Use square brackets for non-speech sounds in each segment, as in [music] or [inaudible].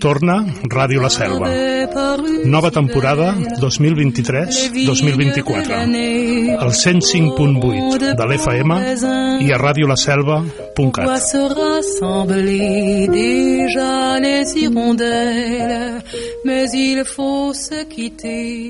Torna Ràdio La Selva. Nova temporada 2023-2024. Al 105.8 de l'FM i a radiolaselva.cat. déjà les hirondelles, mais il faut se quitter.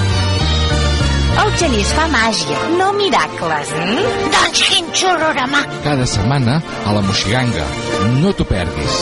El genís fa màgia, no miracles. Mm? Doncs quin xurrorama. Cada setmana a la Moixiganga. No t'ho perdis.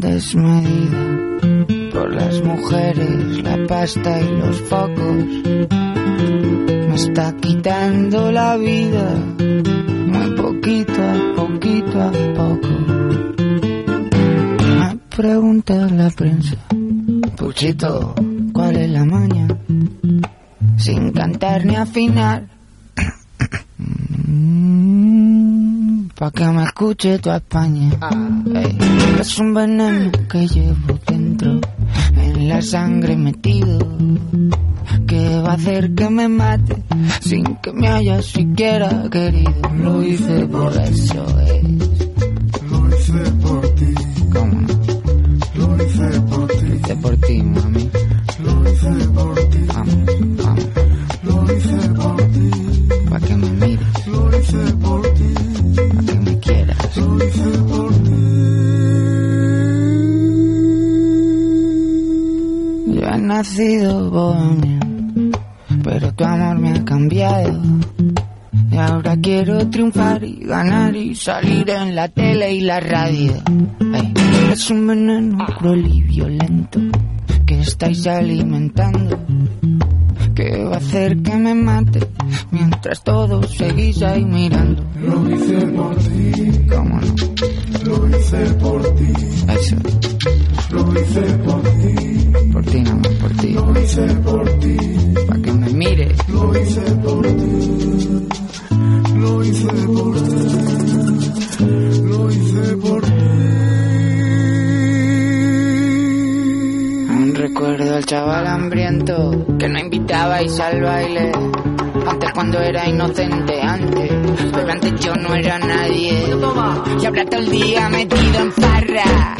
Desmedida por las mujeres, la pasta y los focos me está quitando la vida muy poquito a poquito a poco. Me pregunta la prensa, Puchito, ¿cuál es la maña? Sin cantar ni afinar. [clears throat] Pa' que me escuche tu España. Ey, es un veneno que llevo dentro, en la sangre metido, que va a hacer que me mate sin que me haya siquiera querido. Lo hice por eso, es. Nacido bohemio, pero tu amor me ha cambiado. Y ahora quiero triunfar y ganar y salir en la tele y la radio. Ey, es un veneno cruel y violento que estáis alimentando. Que va a hacer que me mate mientras todos seguís ahí mirando. Lo hice por ti. ¿Cómo no? Lo hice por ti. Eso. Lo hice por ti. Por ti, no por ti. Lo hice por ti. Pa' que me mires. Lo hice por ti. Lo hice por ti. Lo hice por ti. Aún recuerdo al chaval hambriento que no invitabais al baile. Antes cuando era inocente, antes. Pero antes yo no era nadie. Y ahora todo el día metido en farra.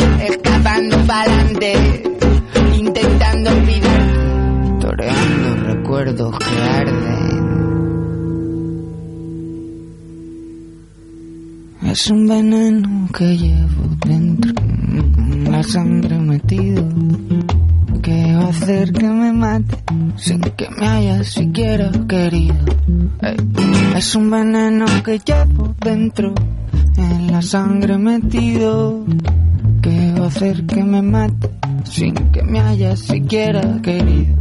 Escapando pa'lante. Intentando olvidar. Toreando recuerdos que arden. Es un veneno que llevo dentro, en la sangre metido, que va a hacer que me mate sin que me haya siquiera querido. Es un veneno que llevo dentro, en la sangre metido, hacer que me mate sin que me haya siquiera querido.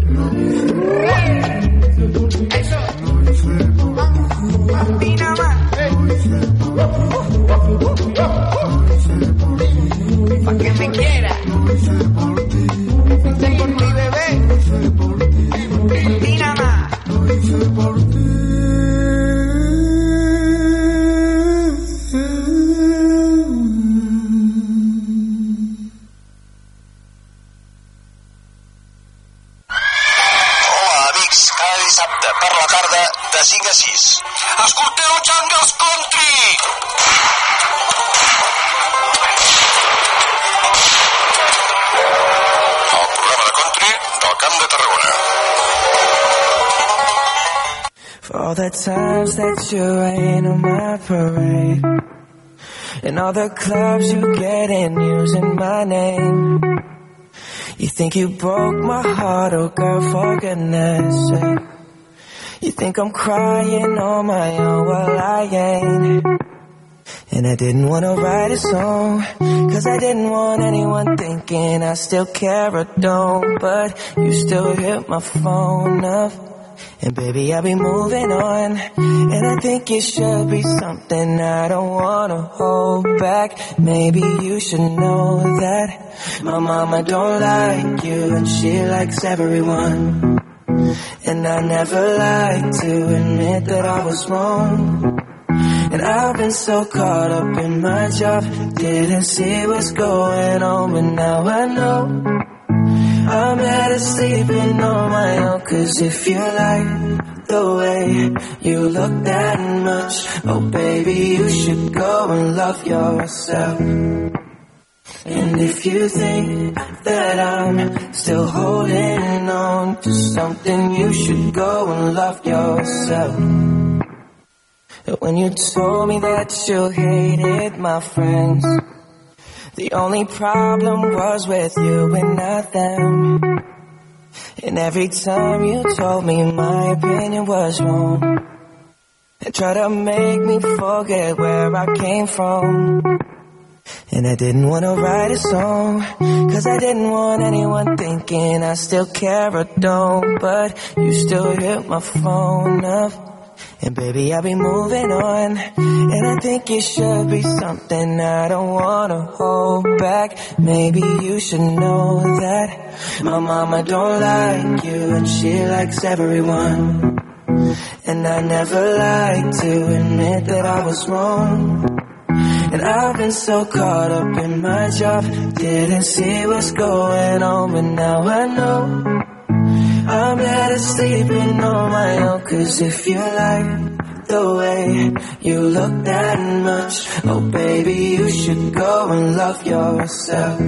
All the times that you rain on my parade. And all the clubs you get in using my name. You think you broke my heart, oh girl, for goodness sake. You think I'm crying on my own, well I ain't. And I didn't wanna write a song, cause I didn't want anyone thinking I still care or don't. But you still hit my phone up. And baby, I'll be moving on. And I think it should be something I don't wanna hold back. Maybe you should know that my mama don't like you and she likes everyone. And I never like to admit that I was wrong. And I've been so caught up in my job, didn't see what's going on, but now I know. I'm better sleeping on my own, cause if you like the way you look that much, oh baby, you should go and love yourself. And if you think that I'm still holding on to something, you should go and love yourself. When you told me that you hated my friends, the only problem was with you and not them. And every time you told me my opinion was wrong, and tried to make me forget where I came from. And I didn't want to write a song, cause I didn't want anyone thinking I still care or don't. But you still hit my phone up. And baby, I'll be moving on. And I think it should be something I don't wanna hold back. Maybe you should know that my mama don't like you and she likes everyone. And I never like to admit that I was wrong. And I've been so caught up in my job, didn't see what's going on, but now I know. I'm better sleeping on my own, cause if you like the way you look that much, oh baby, you should go and love yourself.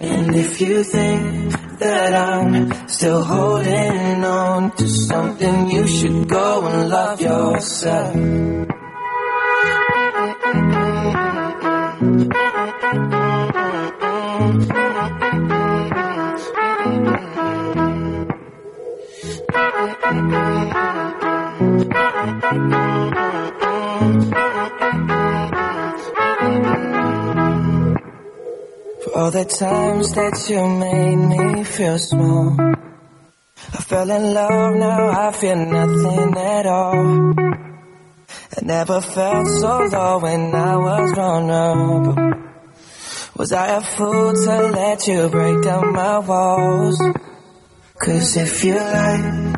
And if you think that I'm still holding on to something, you should go and love yourself. For all the times that you made me feel small. I fell in love, now I feel nothing at all. I never felt so low when I was vulnerable. Was I a fool to let you break down my walls? Cause if you like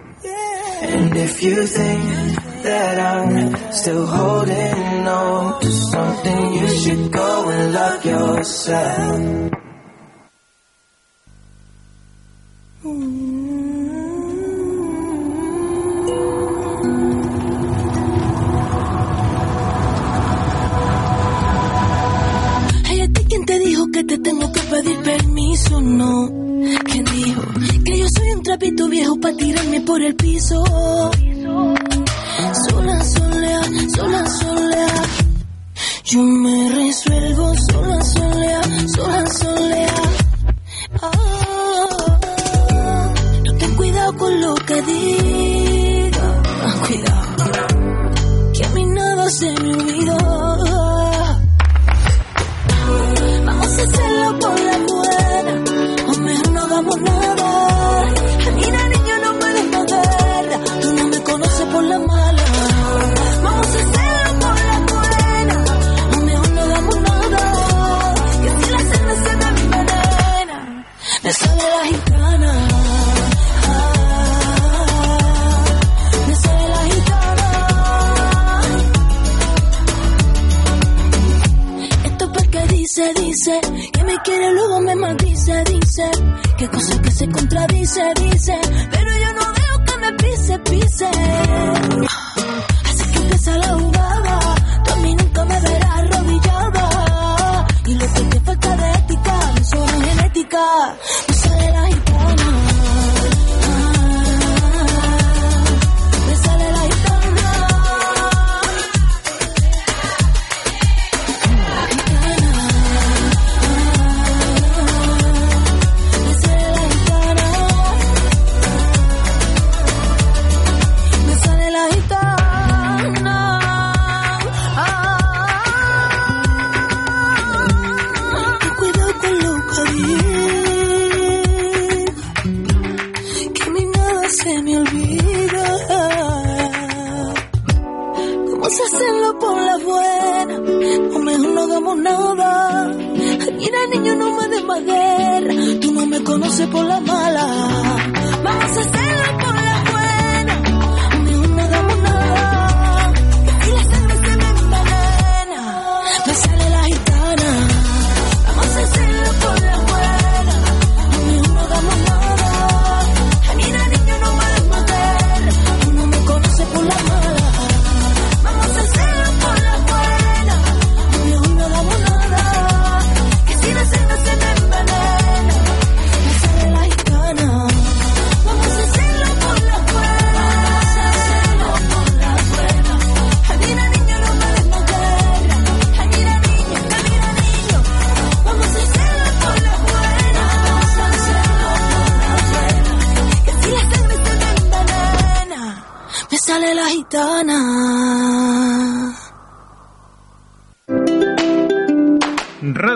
And if you think that I'm still holding on to something, you should go and love yourself. Ay, ¿a ti quién te dijo que te tengo que pedir permiso? No. ¿Quién dijo que yo soy un trapito viejo para tirarme por el piso? Sola, sola, sola, sola. Yo me resuelvo sola, sola, sola, sola. Ah, no ten cuidado con lo que diga. Ah, Cuidado, que a mí nada se me olvidó. dice, dice que me quiere, luego me maldice, dice que cosas que se contradice, dice, pero yo no veo que me pise, pise.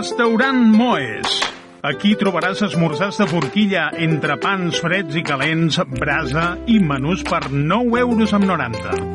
Restaurant Moes. Aquí trobaràs esmorzars de forquilla entre pans freds i calents, brasa i menús per 9 euros amb 90.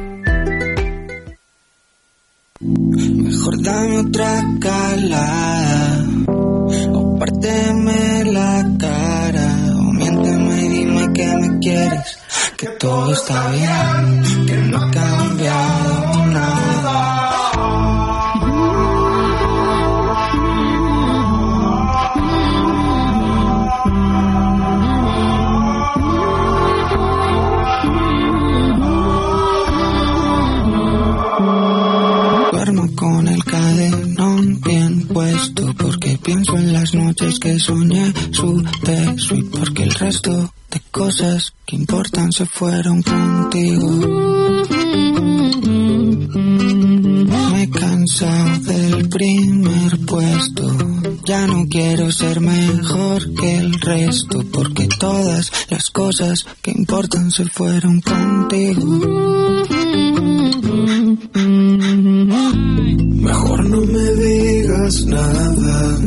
Mejor dame otra calada. O parteme la cara. O miénteme y dime que me quieres, que todo está bien, que no ha cambiado porque pienso en las noches que soñé su beso y porque el resto de cosas que importan se fueron contigo. Me he cansado del primer puesto. Ya no quiero ser mejor que el resto porque todas las cosas que importan se fueron contigo. Mejor no me digas nada.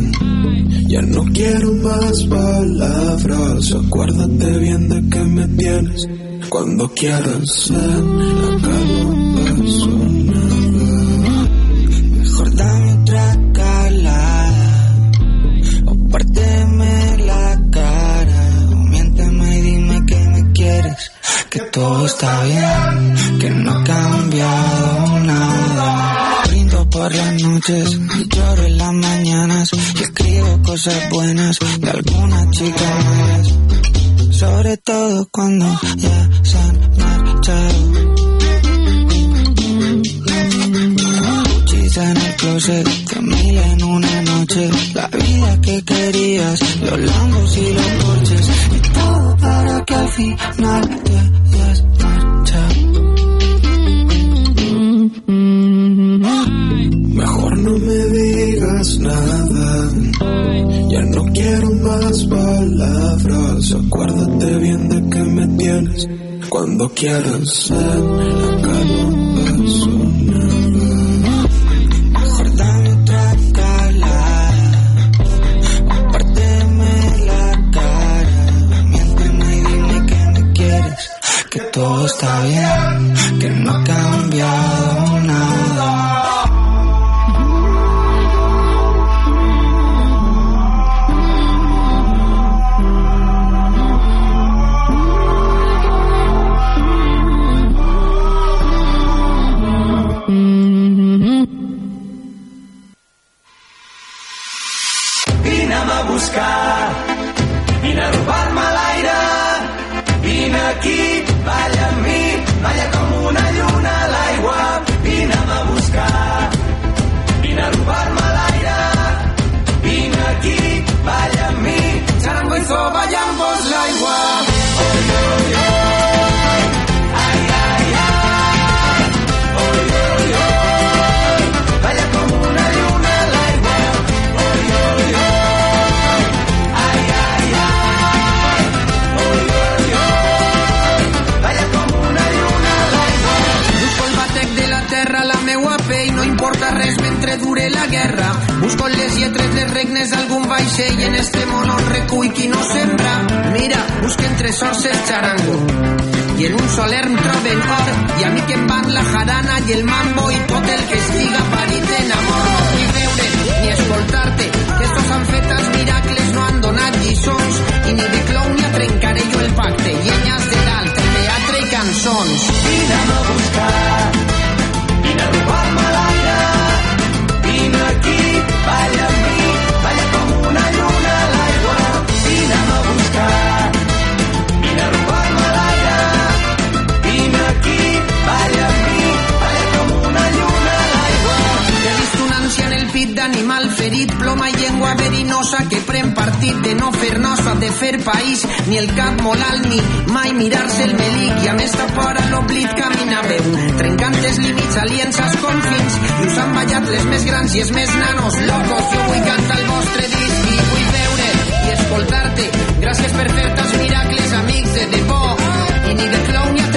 Ya no quiero más palabras. Acuérdate bien de que me tienes cuando quieras. Acá no todo está bien, que no ha cambiado nada. Brindo por las noches lloro en las mañanas y escribo cosas buenas de alguna chica más. Sobre todo cuando ya se han marchado. Closet, familia en una noche, la vida que querías, los lambos y los porches, y todo para que al final te hayas. Mejor no me digas nada. Ya no quiero más palabras. Acuérdate bien de que me tienes cuando quieras. Acá todo está bien, que no ha cambiado terra, la meua pell, no importa res mentre dure la guerra. Busco les lletres, les regnes, algun vaixell, en este món on recull qui no sembra. Mira, busque entre sorces xarango, i en un soler em troben or, i a mi que em van la jarana i el mambo i tot el que estiga parit en amor. No vull veure ni escoltar-te, que estos han fet els miracles, no han donat lliçons, i ni de clown ni a trencaré jo el pacte, llenyes de dalt, teatre i cançons. Vine'm a buscar, partit de no fer nosa, de fer país, ni el cap molt ni mai mirar-se el melic. I amb esta por a l'oblit camina veu, trencant els límits, aliances, confins, i us han ballat les més grans i els més nanos, locos, jo vull cantar el vostre disc. I vull veure i escoltar-te, gràcies per fer-te els miracles, amics de debò, i ni de clown ni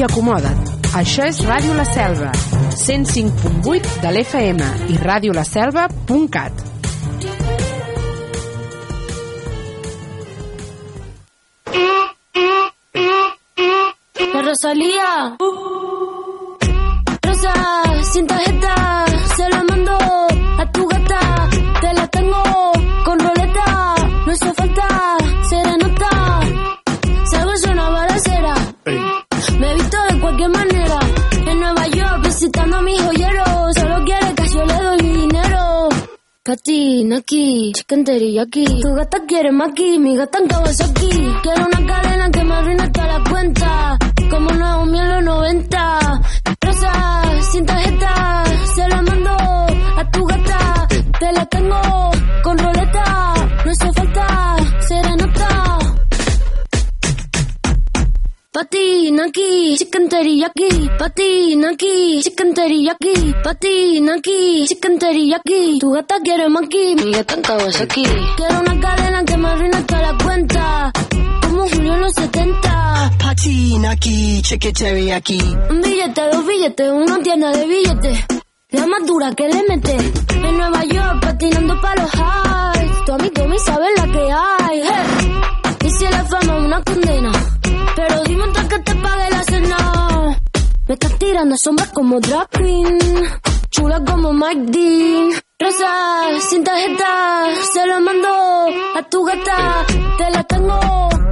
i acomoda't. Això és Ràdio La Selva, 105.8 de l'FM i radiolaselva.cat. La Rosalía. Rosa, Naki, chicken teriyaki. Tu gata quiere maki, mi gata en Kawasaki. Quiero una cadena que me arruine toda la cuenta. Teriyaki, patina aquí, chicken teriyaki, patina aquí, chicken teriyaki. Tu gata quiere maki, mi gata en Kawasaki. Quiero una cadena que me arruine toda la cuenta, como Julio en los 70. Patina aquí, chicken teriyaki. Un billete, dos billetes, una tienda de billetes. La más dura que le mete. En Nueva York, patinando pa' los highs. Tu amigo me sabe la que hay. hey. Y si la fama es una condena. Pero dime antes que te pague la cena. Me estás tirando sombras como drag queen. Chula como Mike Dean. Rosa, sin tarjeta. Se la mando a tu gata. Te la tengo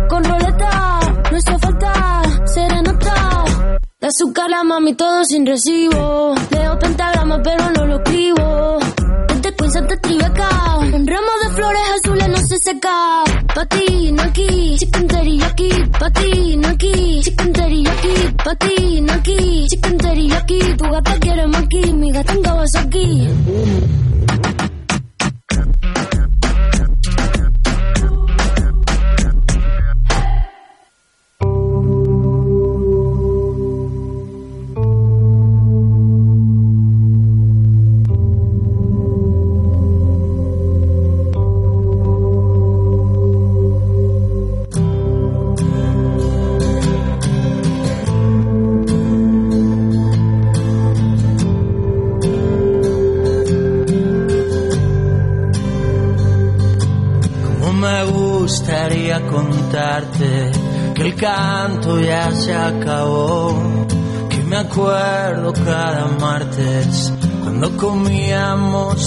con roleta. No hace falta serenata. De azúcar la mami todo sin recibo. Leo pentagrama pero no lo escribo. Hasta Tribeca. Un ramo de flores azules no se seca. Patina aquí, chicken teriyaki. Patina aquí, chicken teriyaki. Patina aquí, chicken teriyaki. Tu gata quiere maki, mi gata en Kawasaki.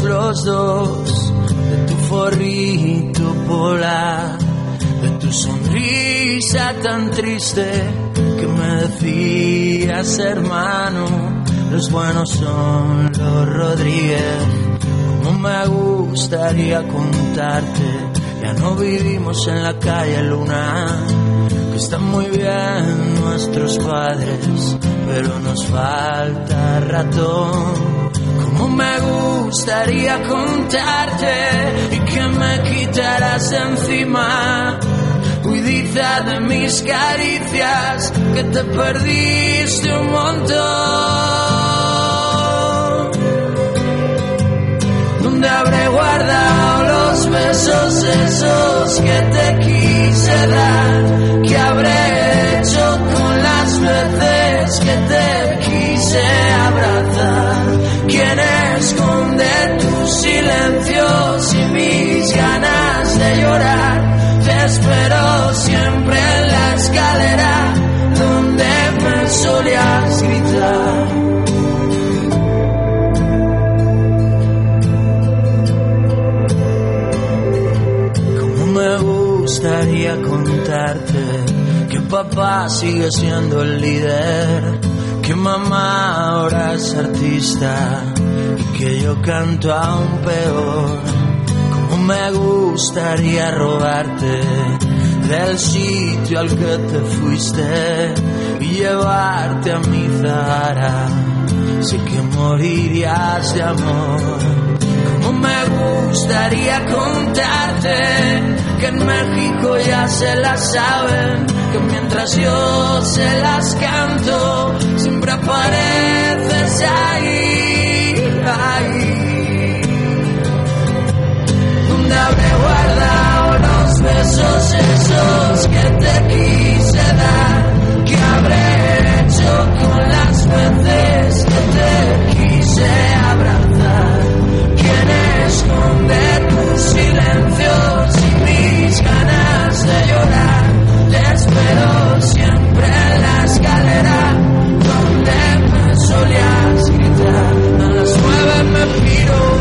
Los dos de tu forrito polar, de tu sonrisa tan triste que me decías hermano, los buenos son los Rodríguez. Como me gustaría contarte, ya no vivimos en la calle Luna, que están muy bien nuestros padres, pero nos falta ratón. Me gustaría contarte y que me quitaras encima. Huidiza de mis caricias, que te perdiste un montón. ¿Dónde habré guardado los besos esos que te quise dar? ¿Qué habré hecho con las veces que te quise abrazar? Te espero siempre en la escalera donde me solías gritar. Como me gustaría contarte que papá sigue siendo el líder, que mamá ahora es artista y que yo canto aún peor. Me gustaría robarte del sitio al que te fuiste y llevarte a mi Zahara. Sé que morirías de amor. Como me gustaría contarte que en México ya se las saben, que mientras yo se las canto, siempre apareces ahí, habré guardado los besos esos que te quise dar, que habré hecho con las veces que te quise abrazar. ¿Quién esconde tus silencios y mis ganas de llorar? Te espero siempre en la escalera donde me solías gritar. A las nueve me piro.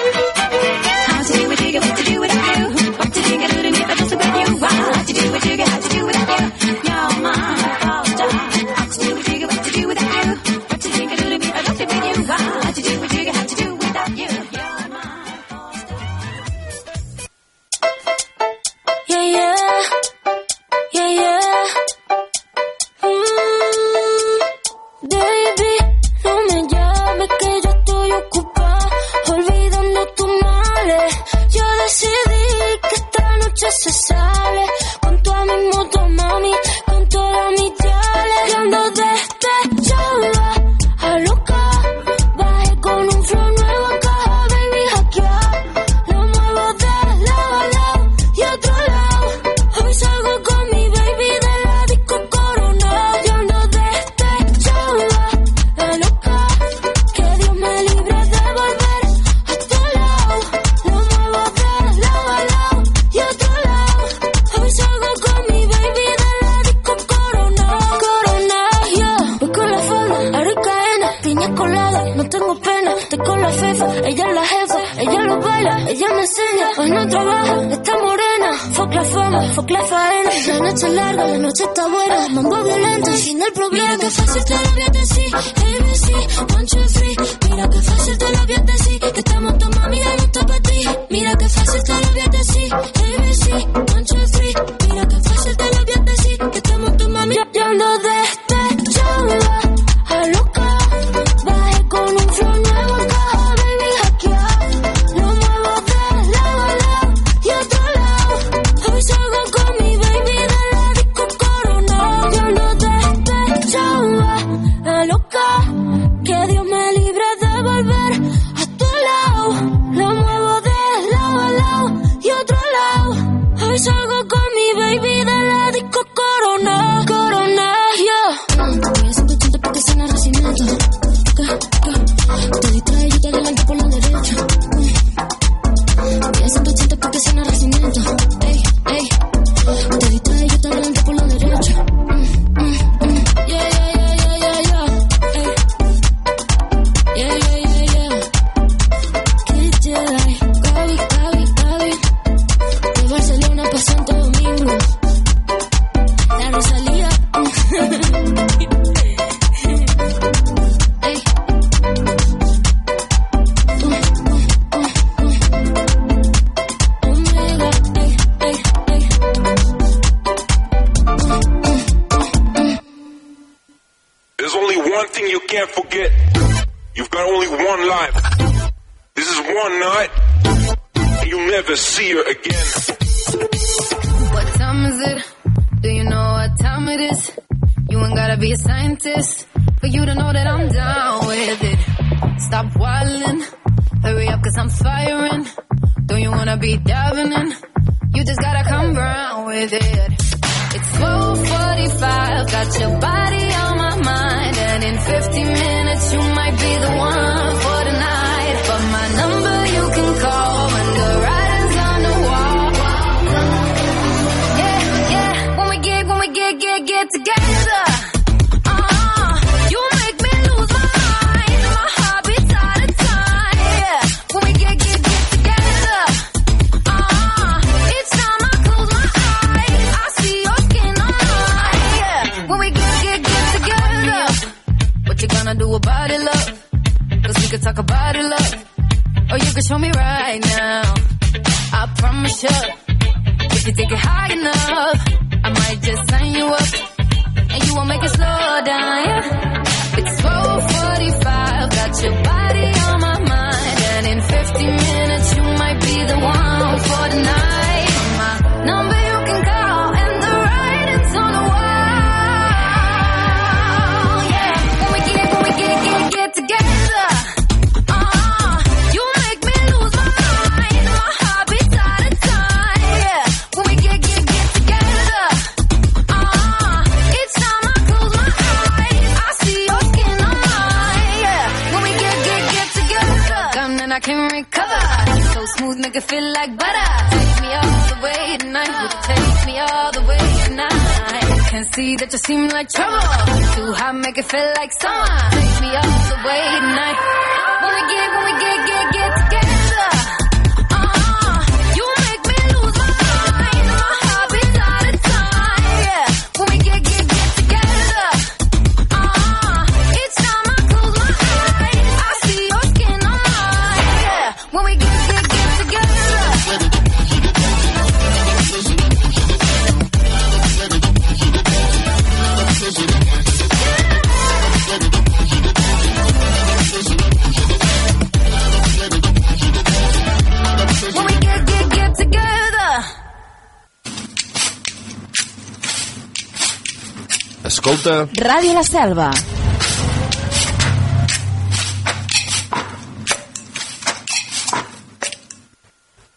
Terrassa. Ràdio La Selva.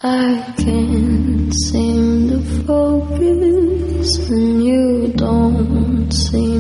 I can't seem to focus and you don't seem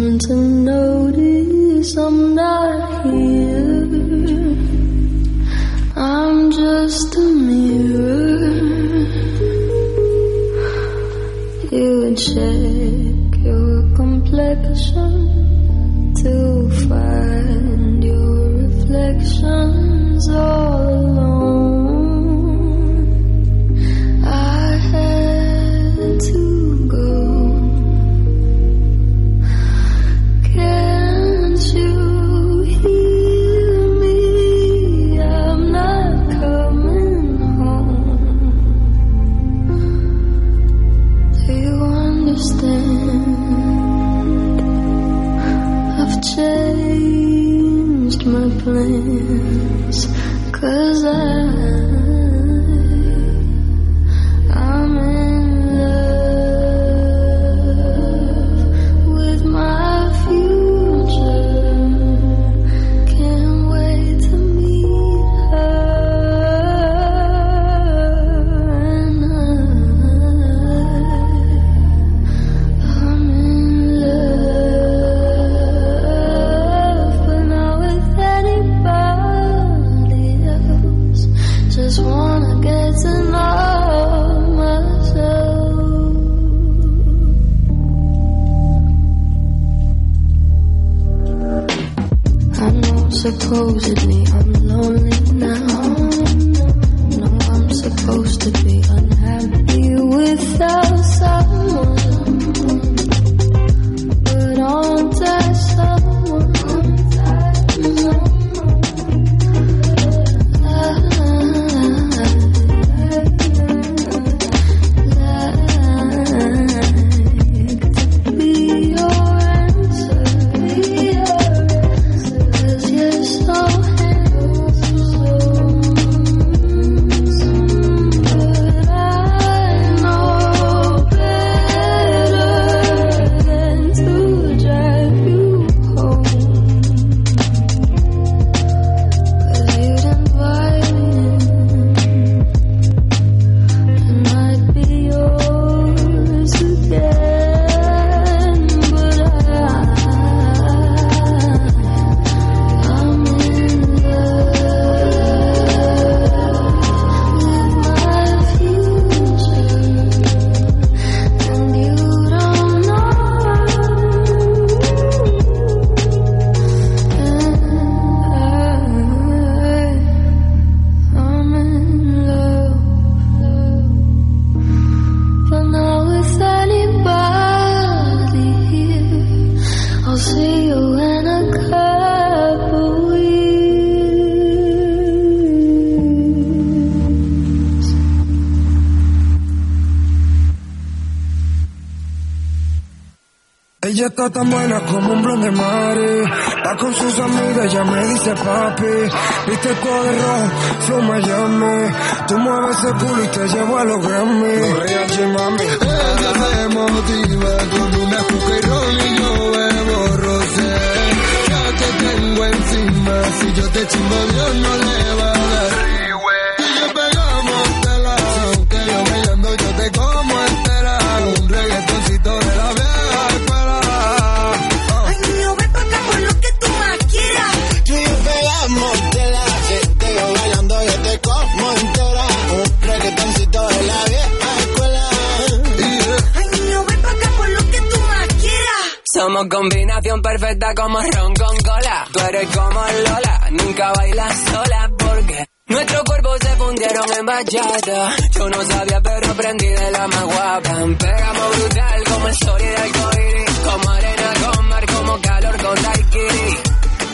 Combinación perfecta como ron con cola. Tú eres como Lola, nunca bailas sola porque nuestros cuerpos se fundieron en bachata. Yo no sabía, pero aprendí de la más guapa. Pegamos brutal como el sol y el arcoíris. Como arena con mar, como calor con daiquiri.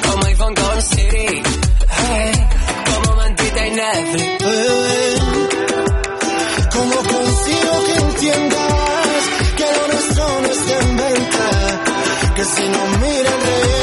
Como iPhone con Siri. Como mantita y Netflix. que si nos mira el rey.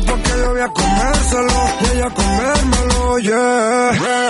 porque yo voy a comérselo, voy a comérmelo, yeah.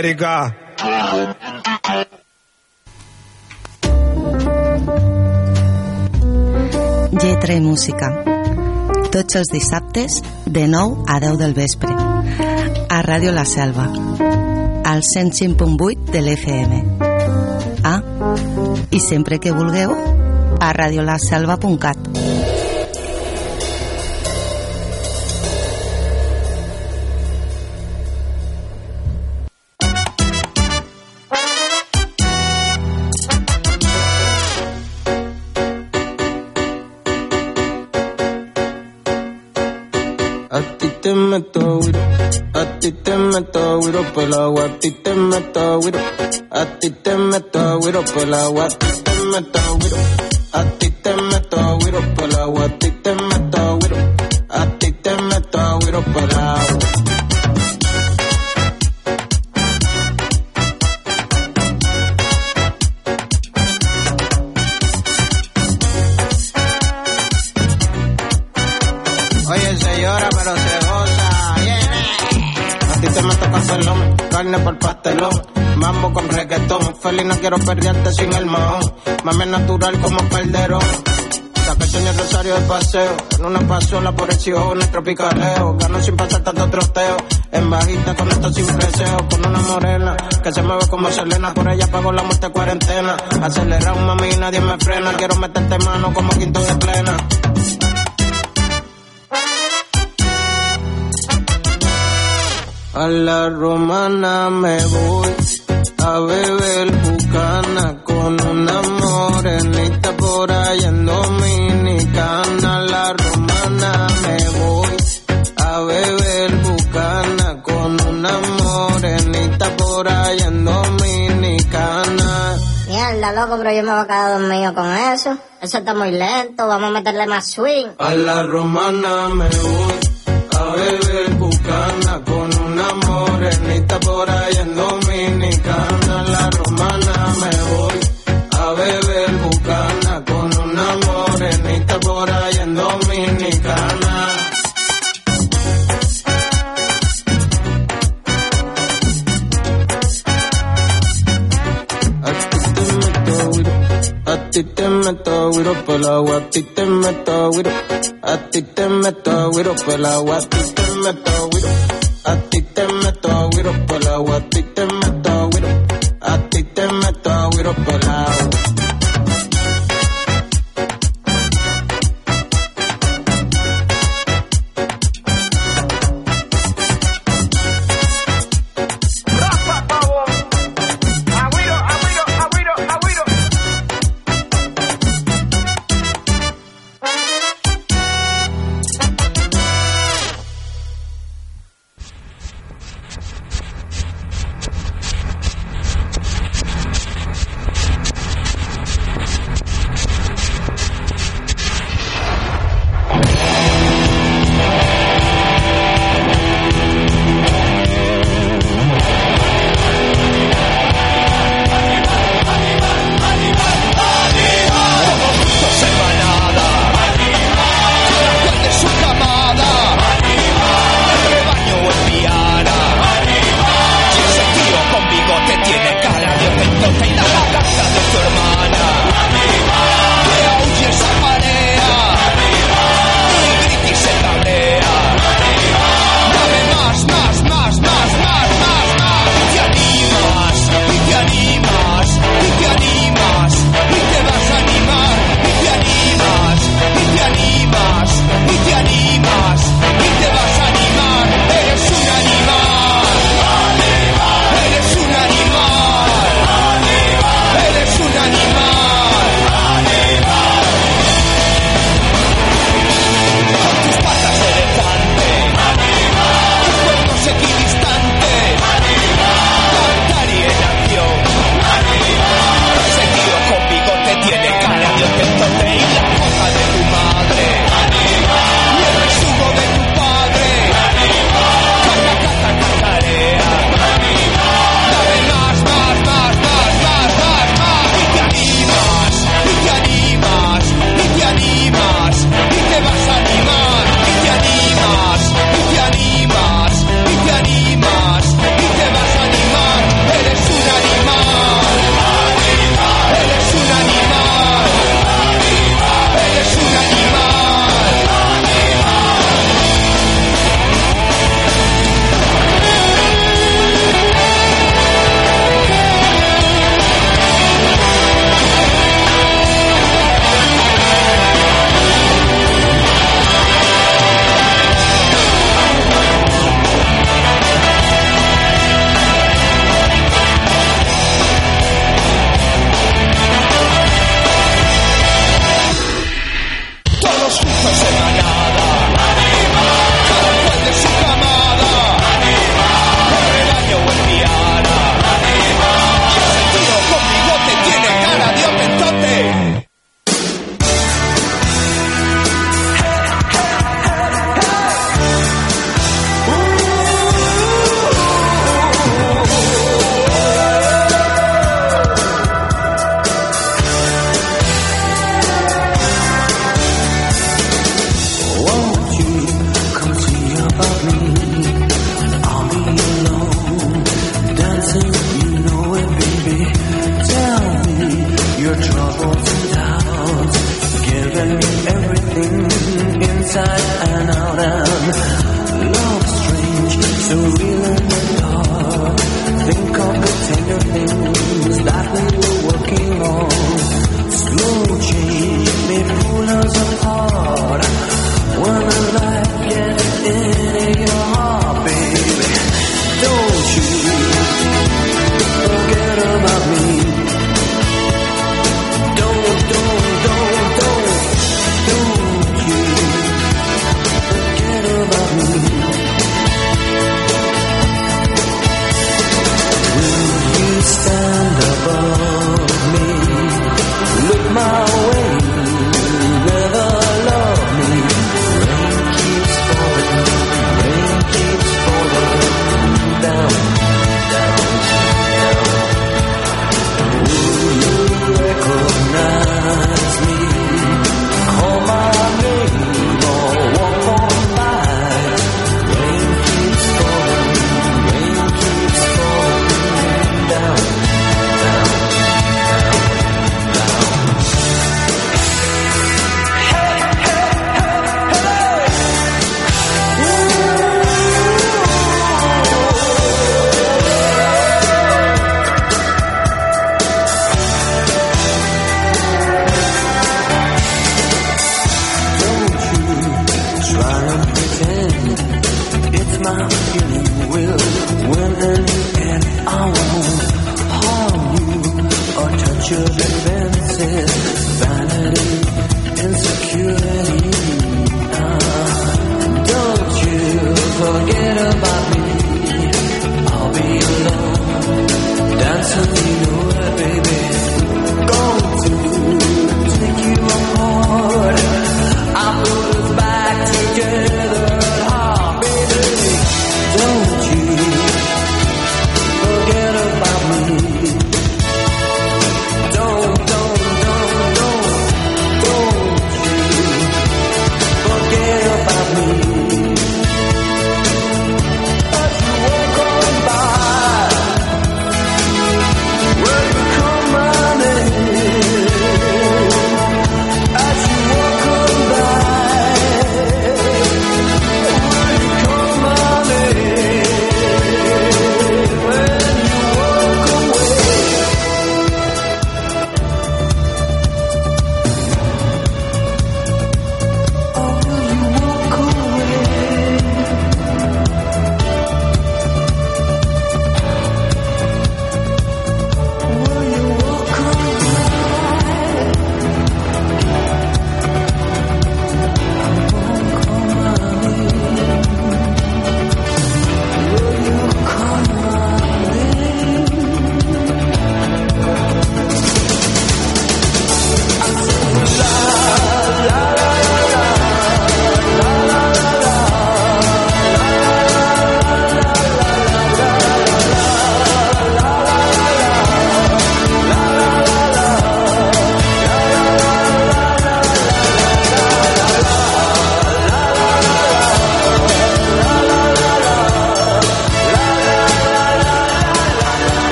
Erika. Lletra i música. Tots els dissabtes, de 9 a 10 del vespre. A Ràdio La Selva. Al 105.8 de l'FM. Ah, i sempre que vulgueu, a radiolaselva.cat. meto güiro, a ti te meto güiro por el agua, a ti te meto güiro, a ti te meto güiro por el agua, a ti te meto güiro, a ti te meto güiro por el agua, a ti te carne por pastelón. Mambo con reggaetón. Feliz no quiero perderte sin el mahón. Mame natural como calderón. Saca el Rosario de paseo. En una pasola por el chihones tropicaleo. Gano sin pasar tanto troteo. En bajita con esto sin preseo. Con una morena que se mueve como Selena. Por ella pago la muerte cuarentena. Acelera un mami nadie me frena. Quiero meterte mano como quinto de plena. A la romana me voy a beber bucana con una morenita por allá en Dominicana. A la romana me voy a beber bucana con una morenita por allá en Dominicana. Mierda, loco, pero yo me voy a quedar dormido con eso. Eso está muy lento, vamos a meterle más swing. A la romana me voy a beber bucana con una morenita por allá en Dominicana. La romana me voy a beber bucana con una morenita por allá en Dominicana. Ti te meto güiro por el agua, a ti te meto güiro. A ti te meto güiro por el agua, a ti te meto güiro. A ti te meto güiro por agua, a ti te meto. A ti te por agua.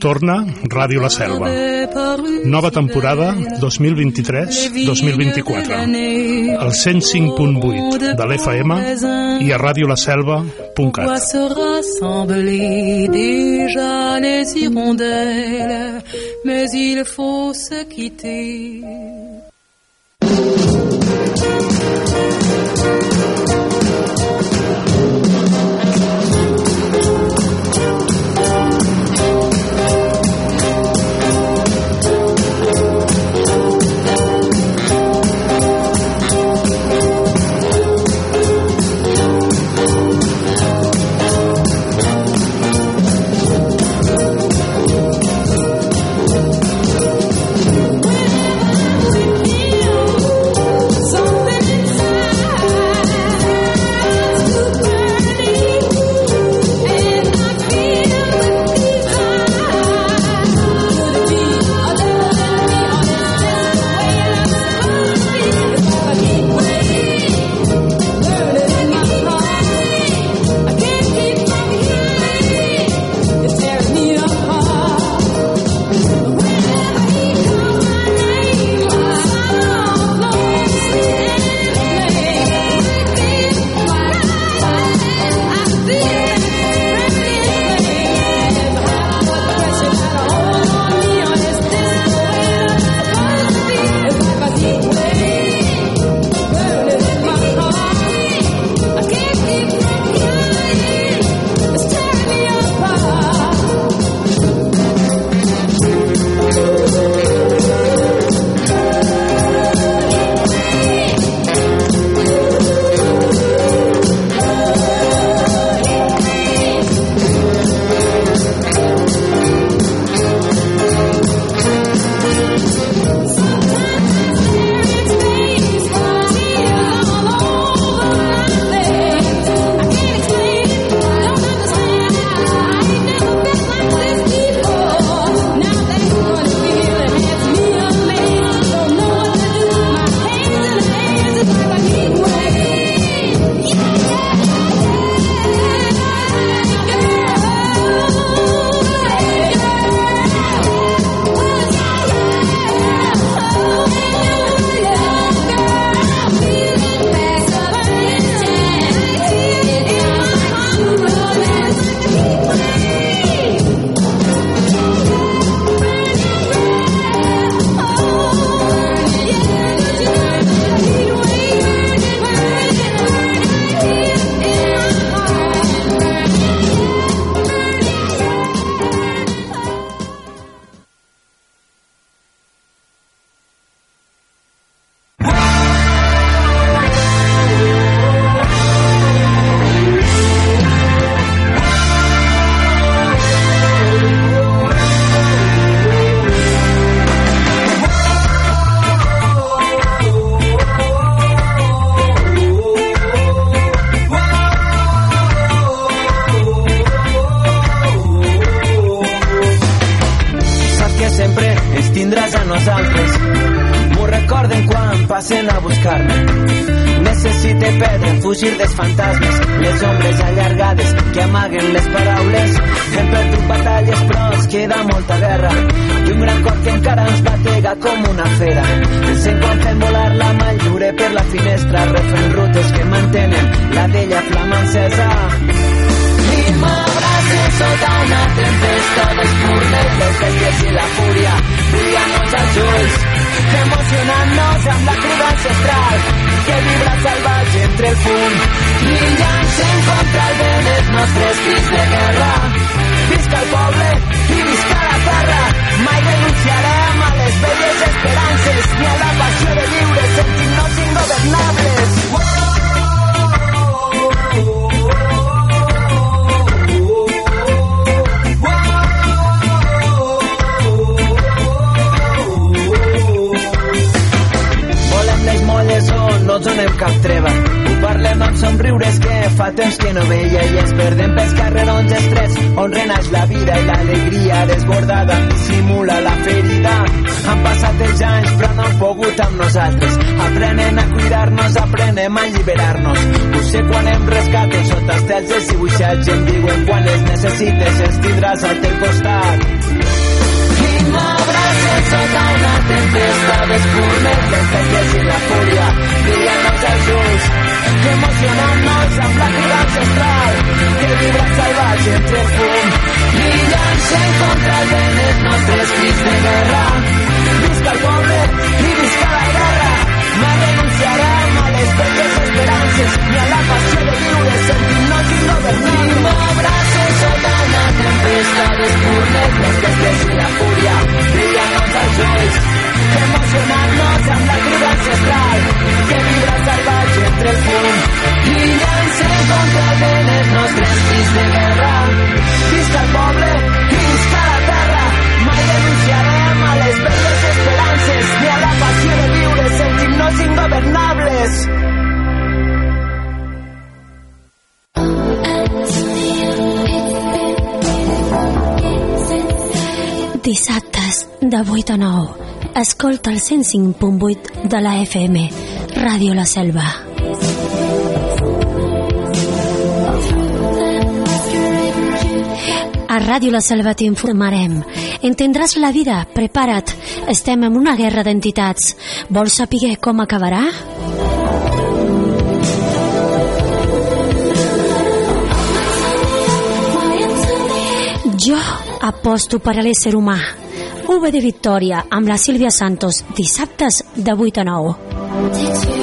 Torna Ràdio La Selva. Nova temporada 2023-2024. Al 105.8 de l'FM i a radiolaselva.cat. se rassembler déjà les hirondelles, mais il faut se quitter. Passen a buscar-me. Necessite perdre, fugir dels fantasmes, les ombres allargades que amaguen les paraules. Hem perdut batalles però ens queda molta guerra i un gran cor que encara ens batega com una fera. Ens encontrem volar la mà lliure per la finestra, refent rutes que mantenen la vella flama encesa. I m'abraces sota una tempesta d'espurnes, les bèsties i la fúria, brillant-nos els ulls, emocionant-nos amb la crida ancestral. Que vibra salvatge entre el fum brillant-se'n contra el vent els nostres crits de guerra. Visca el poble i visca la terra mai renunciarem a les velles esperances. Ni a la passió de viure sentint-nos ingovernables no donem cap treva. Ho parlem amb somriures que fa temps que no veia i ens perdem pels carrerons estrets on renaix la vida i l'alegria desbordada simula la ferida. Han passat els anys però no han pogut amb nosaltres. Aprenem a cuidar-nos, aprenem a alliberar-nos. Ho sé quan em rescaten sota els dibuixats i em diuen quan els necessites els tindràs al teu costat. toda una tempestad escurre fantasias y la furia Brillamos al luz que emocionarnos la plática ancestral que vibra salvaje entre fum Brillarse en contra de nuestros de guerra. Busca al pobre y busca la guerra. No renunciará a las bellas esperanzas ni a la pasión de libre sentirnos ingobernables I m'abraces sota una tempesta d'espurnes, les bèsties i la fúria, brillant-nos els ulls, emocionant-nos amb la crida ancestral que vibra salvatge entre el fum brillant-se contra el vent els nostres crits de guerra visca el poble i visca la terra mai renunciarem a les belles esperances ni a la passió de viure sentint-nos ingovernables Dissabtes de 8 a 9. Escolta el 105.8 de la FM. Ràdio La Selva. A Ràdio La Selva t'informarem. Entendràs la vida, prepara't. Estem en una guerra d'entitats. Vols saber com acabarà? Jo aposto per a l'ésser humà. UV de Victòria amb la Sílvia Santos, dissabtes de 8 a 9.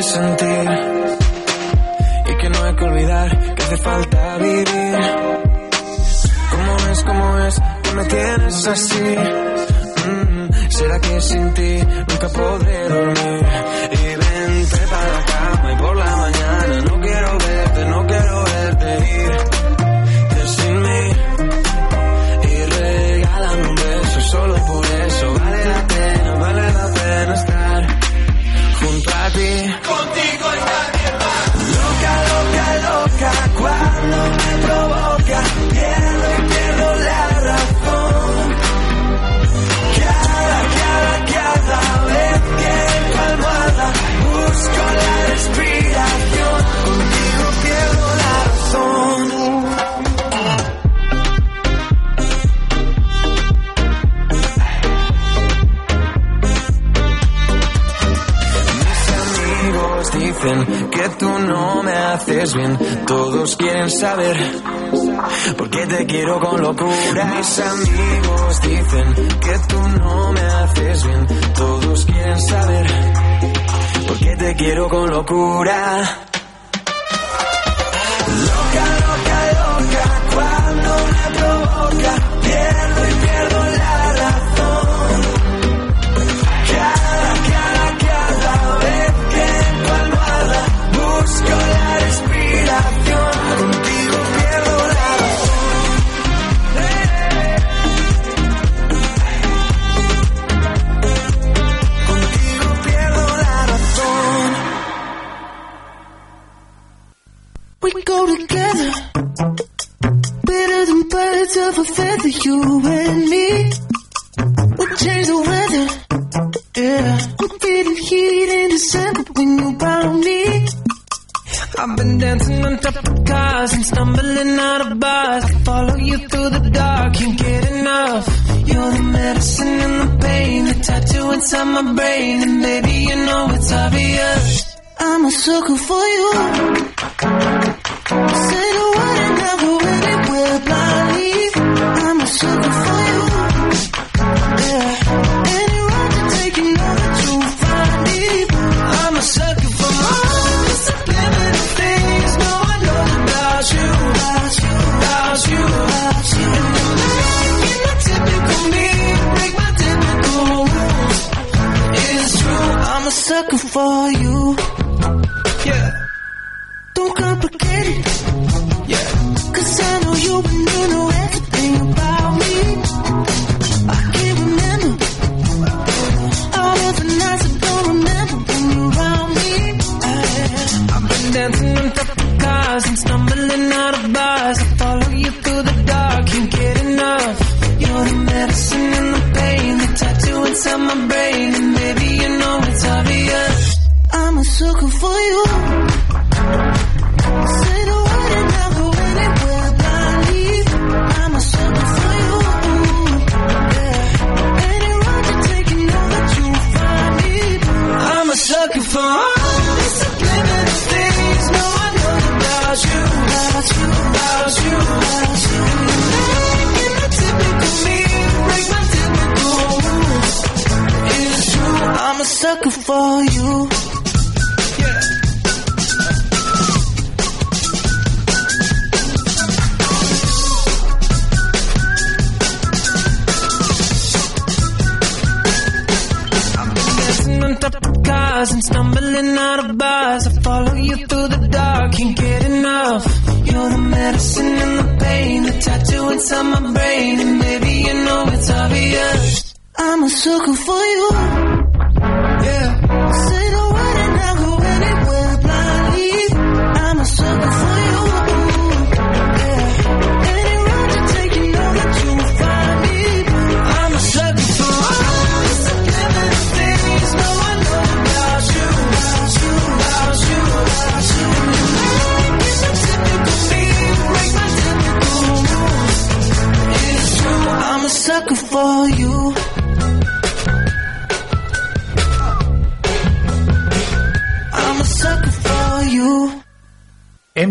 listen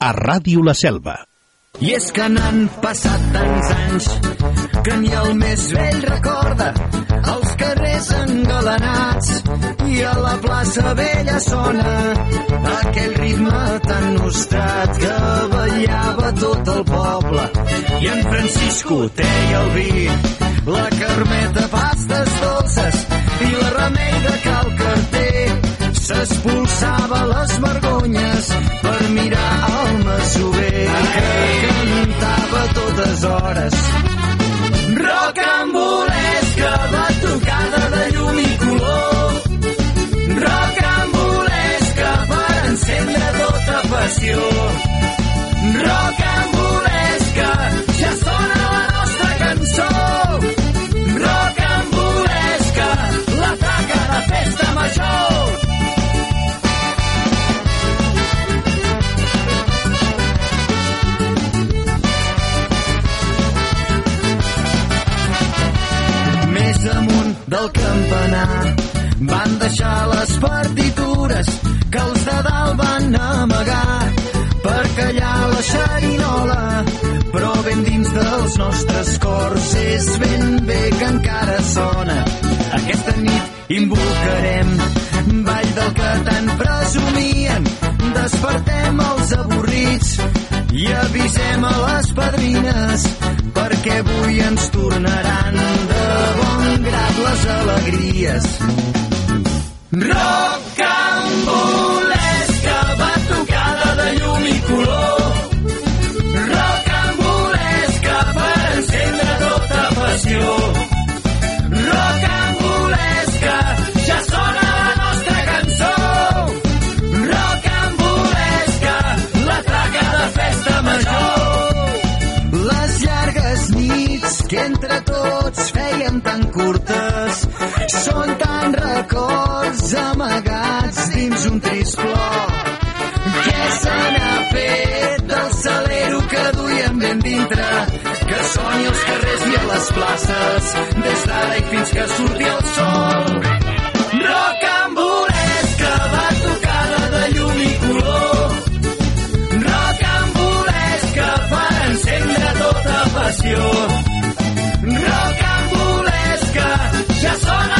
a Ràdio La Selva. I és que n'han passat tants anys que ni el més vell recorda els carrers engalanats i a la plaça vella sona aquell ritme tan nostrat que ballava tot el poble i en Francisco teia el vi la carmeta pastes dolces i la remei de cal carter s'expulsava les vergonyes per mirar el masover. Que cantava totes hores. Rocambolesca batucada de llum i color. Rocambolesca per encendre tota passió. Rocambolesca les padrines perquè avui ens tornaran de bon grat les alegries. Que soni als carrers i a les places, des d'ara i fins que surti el sol. Rocambolesca, batucada de llum i color. Rocambolesca per encendre tota passió. Rocambolesca, ja sona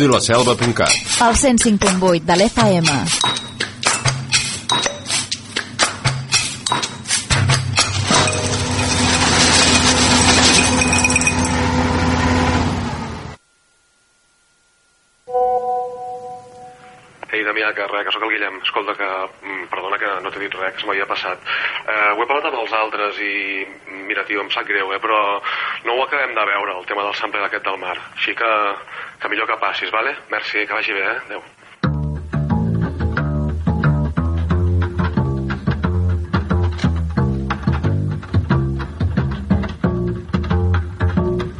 radiolaselva.cat El 105.8 de l'FM. Ei, Damià, que res, que sóc el Guillem. Escolta, que... mm, Perdona que no t'he dit res, que se m'havia passat. Eh, ho he parlat amb els altres i... mm, Mira, tio, em sap greu, eh, però no ho acabem de veure, el tema del sample aquest del mar. Així que passis, vale? Merci, que vagi bé, eh? Adéu.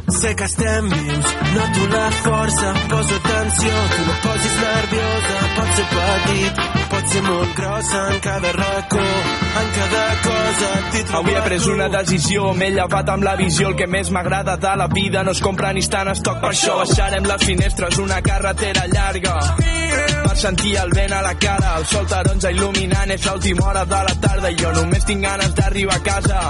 Sé que estem vius, noto la força, poso tensió, tu no posis nerviosa, pot ser petit, pot ser molt grossa en cada racó, en cada cosa. Avui he pres una decisió, m'he llevat amb la visió, el que més m'agrada de la vida no es compra ni està en estoc, per això baixarem les finestres, una carretera llarga. Per sentir el vent a la cara, el sol taronja il·luminant, és l'última hora de la tarda i jo només tinc ganes d'arribar a casa.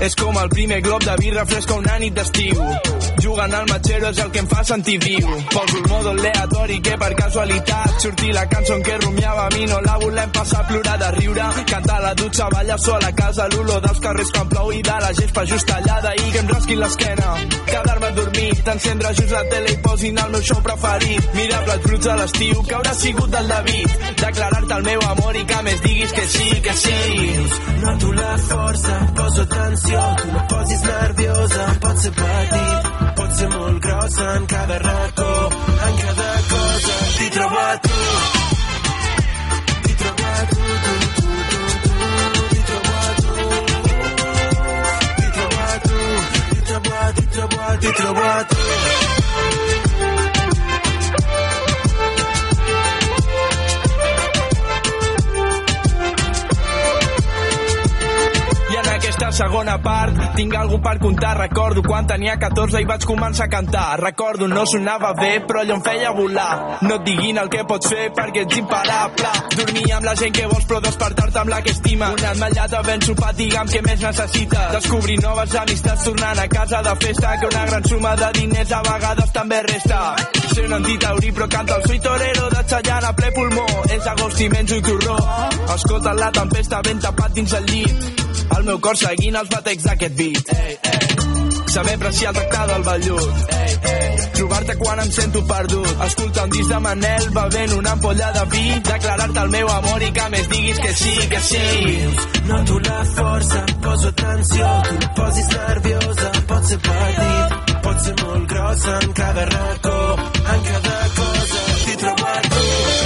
És com el primer glob de birra fresca una nit d'estiu. Jugant al matxero és el que em fa sentir viu. Poso el modo aleatori que per casualitat sortir la cançó en què rumiava a mi no la volem passar a plorar de riure. Cantar a la dutxa, ballar sol a casa, l'olor dels carrers quan plou i de la gespa just tallada i que em rasqui l'esquena. Quedar-me dormit, encendre just la tele i posin el meu show preferit. Mirar plats bruts a l'estiu, que haurà sigut del David. Declarar-te el meu amor i que més diguis que sí, que sí. Noto la força, poso tensió, tu no posis nerviosa, pot ser petit, pot ser molt grossa en cada racó, en cada cosa, t'hi trobo a tu. T'hi trobo a tu, tu, tu, tu, tu, t'hi trobo a tu. T'hi trobo a tu, t'hi trobo a, t'hi trobo a, t'hi trobo a tu. Segona part tinc algú per contar. Recordo quan tenia 14 i vaig començar a cantar. Recordo no sonava bé, però allò em feia volar. No et diguin el que pots fer perquè ets imparable. Dormir amb la gent que vols però despertar-te amb la que estima. Un ametllata ben sopat, digue'm què més necessites. Descobrir noves amistats tornant a casa de festa que una gran suma de diners a vegades també resta. Ser un antitaurí però canta el soy torero de Chayanne a ple pulmó. És agost i menjo torró. Escolta la tempesta ben tapat dins el llit. El meu cor seguint els batecs d'aquest beat. Ei, ei. Saber apreciar el tractar del vellut. Ei, ei. Trobar-te quan em sento perdut. Escoltar un disc de Manel bevent una ampolla de vi. Declarar-te el meu amor i que més diguis que sí, que sí. Noto la força, poso tensió, tu no posis nerviosa, pot ser petit, pot ser molt grossa en cada racó, en cada cosa, t'hi trobo a tu.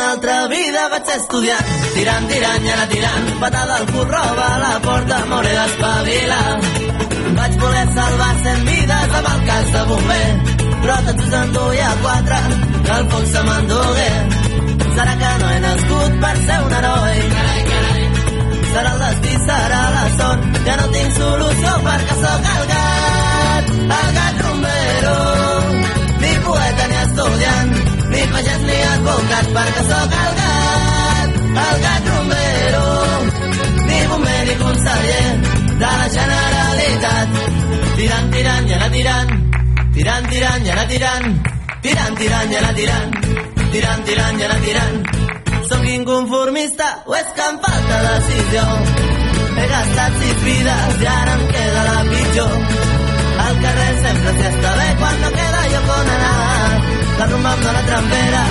Una altra vida vaig ser estudiant, tirant, tirant i anar tirant, patada al curro, va a la porta, m'hauré d'espavilar. Vaig voler salvar cent vides amb el cas de bomber, però tots us enduia quatre, que el foc se m'endugué. Serà que no he nascut per ser un heroi. Carai, carai. Serà el destí, serà la sort, que no tinc solució perquè sóc el gat, el gat rumbero, ni poeta ni estudiant, pagès ni advocat perquè sóc el gat, el gat rumbero, ni bomber ni conseller de la Generalitat. Tirant, tirant i anar tirant, tirant, tirant i anar tirant, tirant, tirant i anar tirant, tirant, tirant i anar tirant. Sóc inconformista o és que em falta decisió? He gastat sis vides i ara em queda la pitjor. Al carrer sempre s'hi està bé quan no queda lloc on anar la rumba em dóna trampera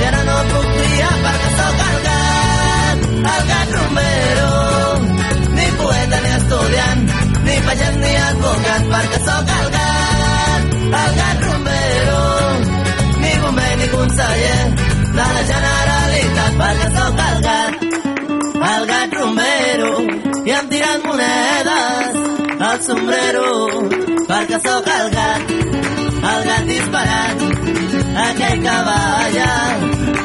i ara no puc triar perquè sóc el gat, el gat rumbero. Ni poeta ni estudiant, ni pagès ni advocat perquè sóc el gat, el gat rumbero. Ni bomber ni conseller de la Generalitat perquè sóc el gat, el gat rumbero. I em tiren monedes al sombrero perquè sóc el gat, el gat disparat aquell que balla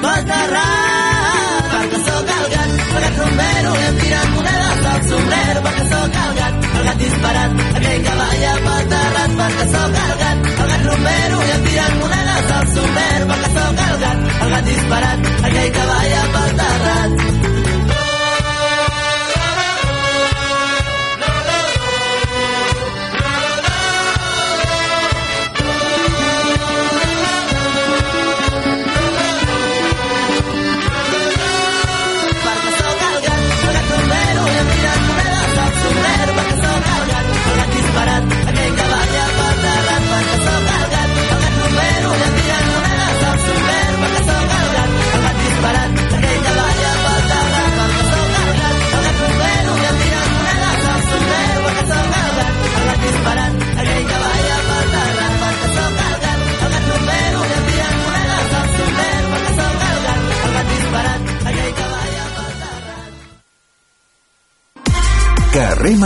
pel terrat. Perquè sóc el gat, perquè trombero, li hem tirat monedes al sombrero, perquè sóc el gat, el gat disparat, aquell que balla pel terrat, perquè sóc el gat, el gat trombero, li hem tirat monedes al sombrero, perquè sóc el gat, el gat disparat, aquell que balla pel terrat.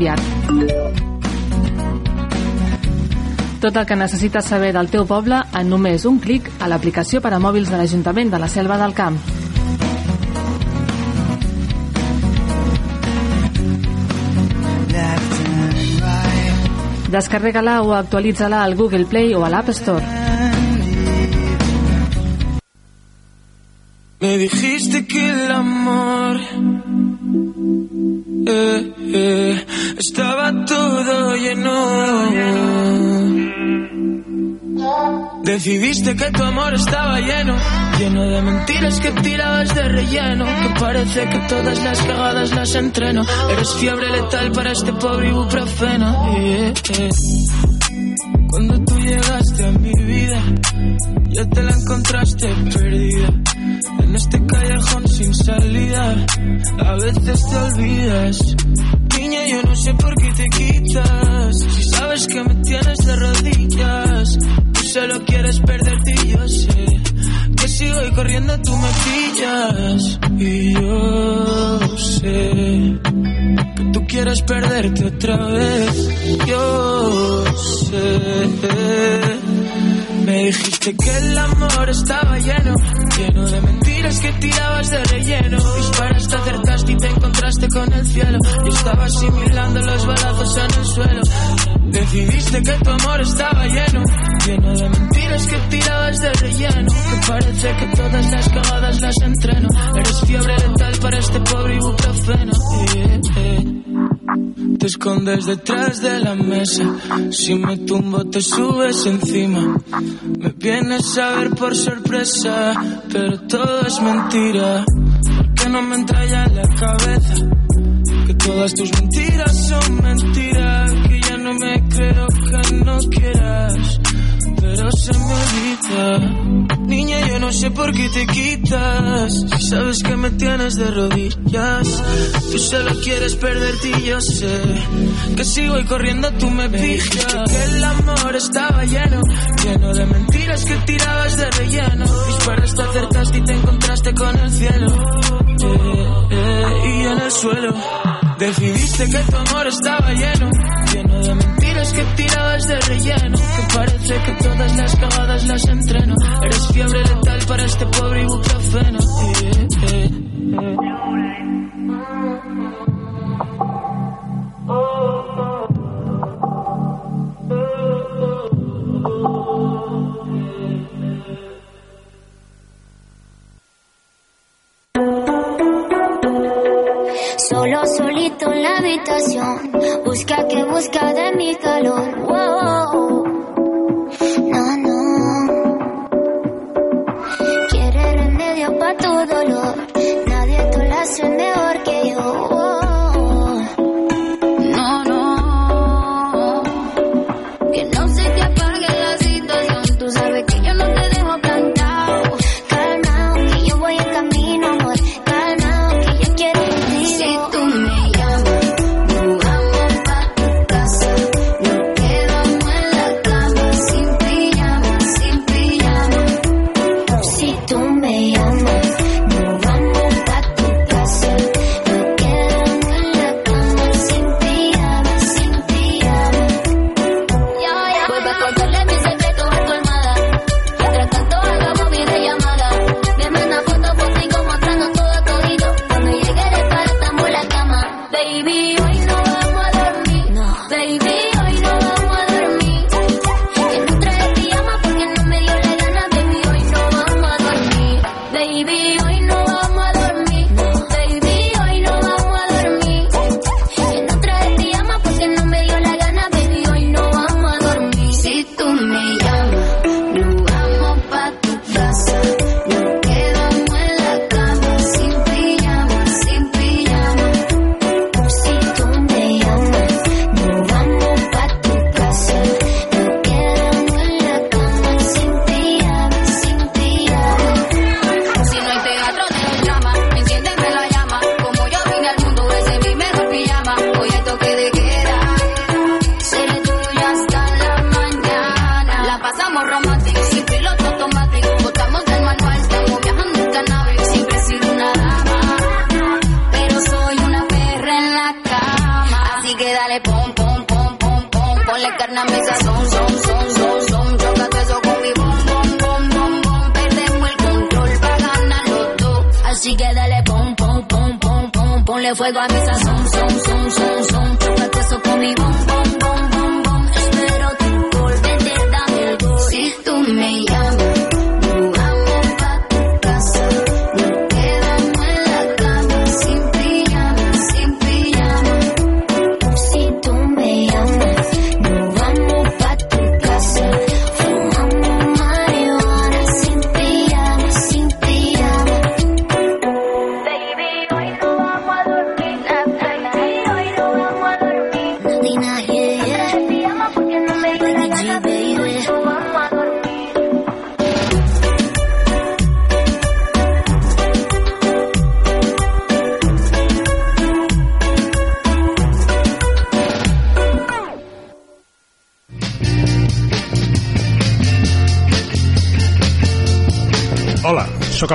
Canviat. Tot el que necessites saber del teu poble en només un clic a l'aplicació per a mòbils de l'Ajuntament de la Selva del Camp. Descarrega-la o actualitza-la al Google Play o a l'App Store. Me dijiste que el amor eh, estaba todo lleno. Decidiste que tu amor estaba lleno, lleno de mentiras que tirabas de relleno. Que parece que todas las cagadas las entreno. Eres fiebre letal para este pobre ibuprofeno. Cuando tú llegaste a mi vida, ya te la encontraste perdida. En este callejón sin salida, a veces te olvidas. Yo no sé por qué te quitas. Si sabes que me tienes de rodillas, tú solo quieres perderte y yo sé que si voy corriendo tú me pillas. Y yo sé que tú quieres perderte otra vez. Yo sé me dijiste que el amor estaba lleno, lleno de mentiras que tirabas de relleno. Disparaste, acertaste y te encontraste con el cielo. Yo estaba asimilando los balazos en el suelo. Decidiste que tu amor estaba lleno, lleno de mentiras que tirabas de relleno. Que parece que todas las cagadas las entreno. Eres fiebre letal para este pobre ibuprofeno. Yeah, yeah te escondes detrás de la mesa. Si me tumbo te subes encima. Me vienes a ver por sorpresa, pero todo es mentira. Porque no me entraña en la cabeza que todas tus mentiras son mentiras. Que ya no me creo que no quieras, pero se me olvida. Yo no sé por qué te quitas. Si sabes que me tienes de rodillas. Tú solo quieres perderte y yo sé que si voy corriendo tú me pillas. Que el amor estaba lleno, lleno de mentiras que tirabas de relleno. Disparaste, acertaste y te encontraste con el cielo. Eh, eh, y en el suelo decidiste que tu amor estaba lleno, lleno de mentiras que tiradas de relleno Que parece que todas las cagadas las entreno Eres fiebre letal para este pobre ibuprofeno eh, eh. Solo solito en la habitación, busca que busca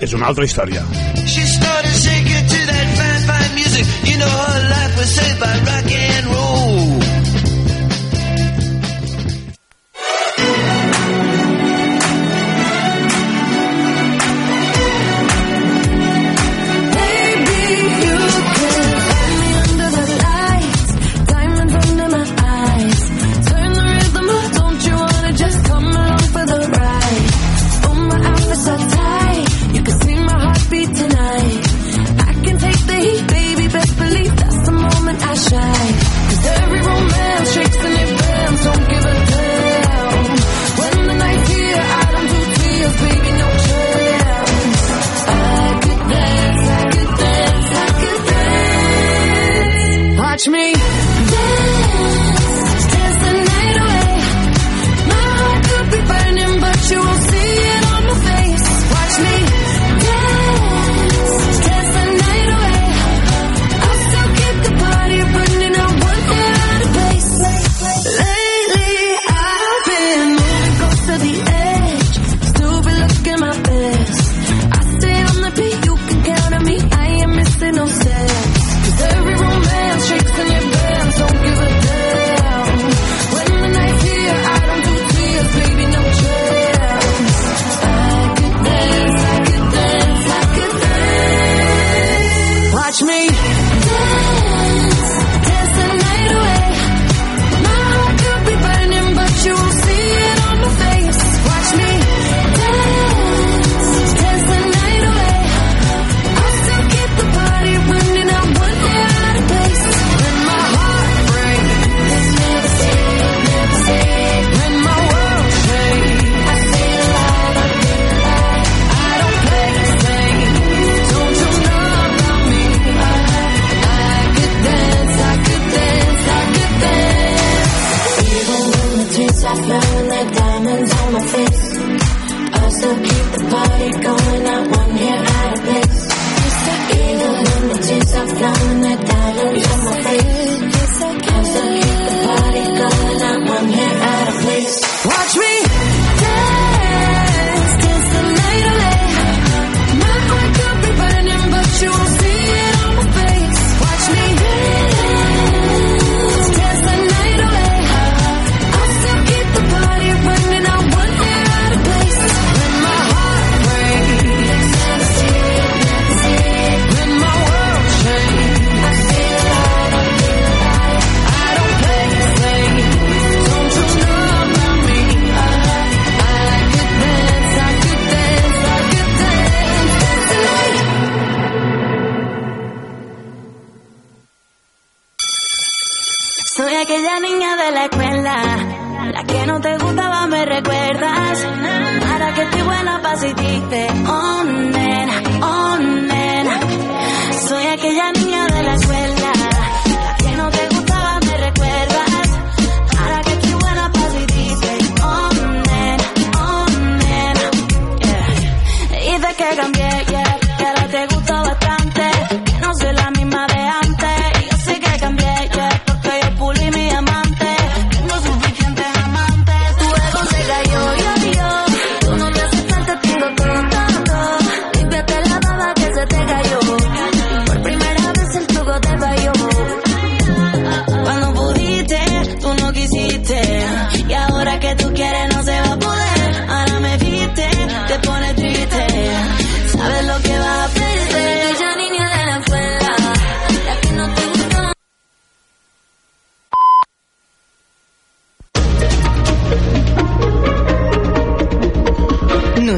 és una altra història. She started shaking to that fine, fine music. You know her life was saved by rocking.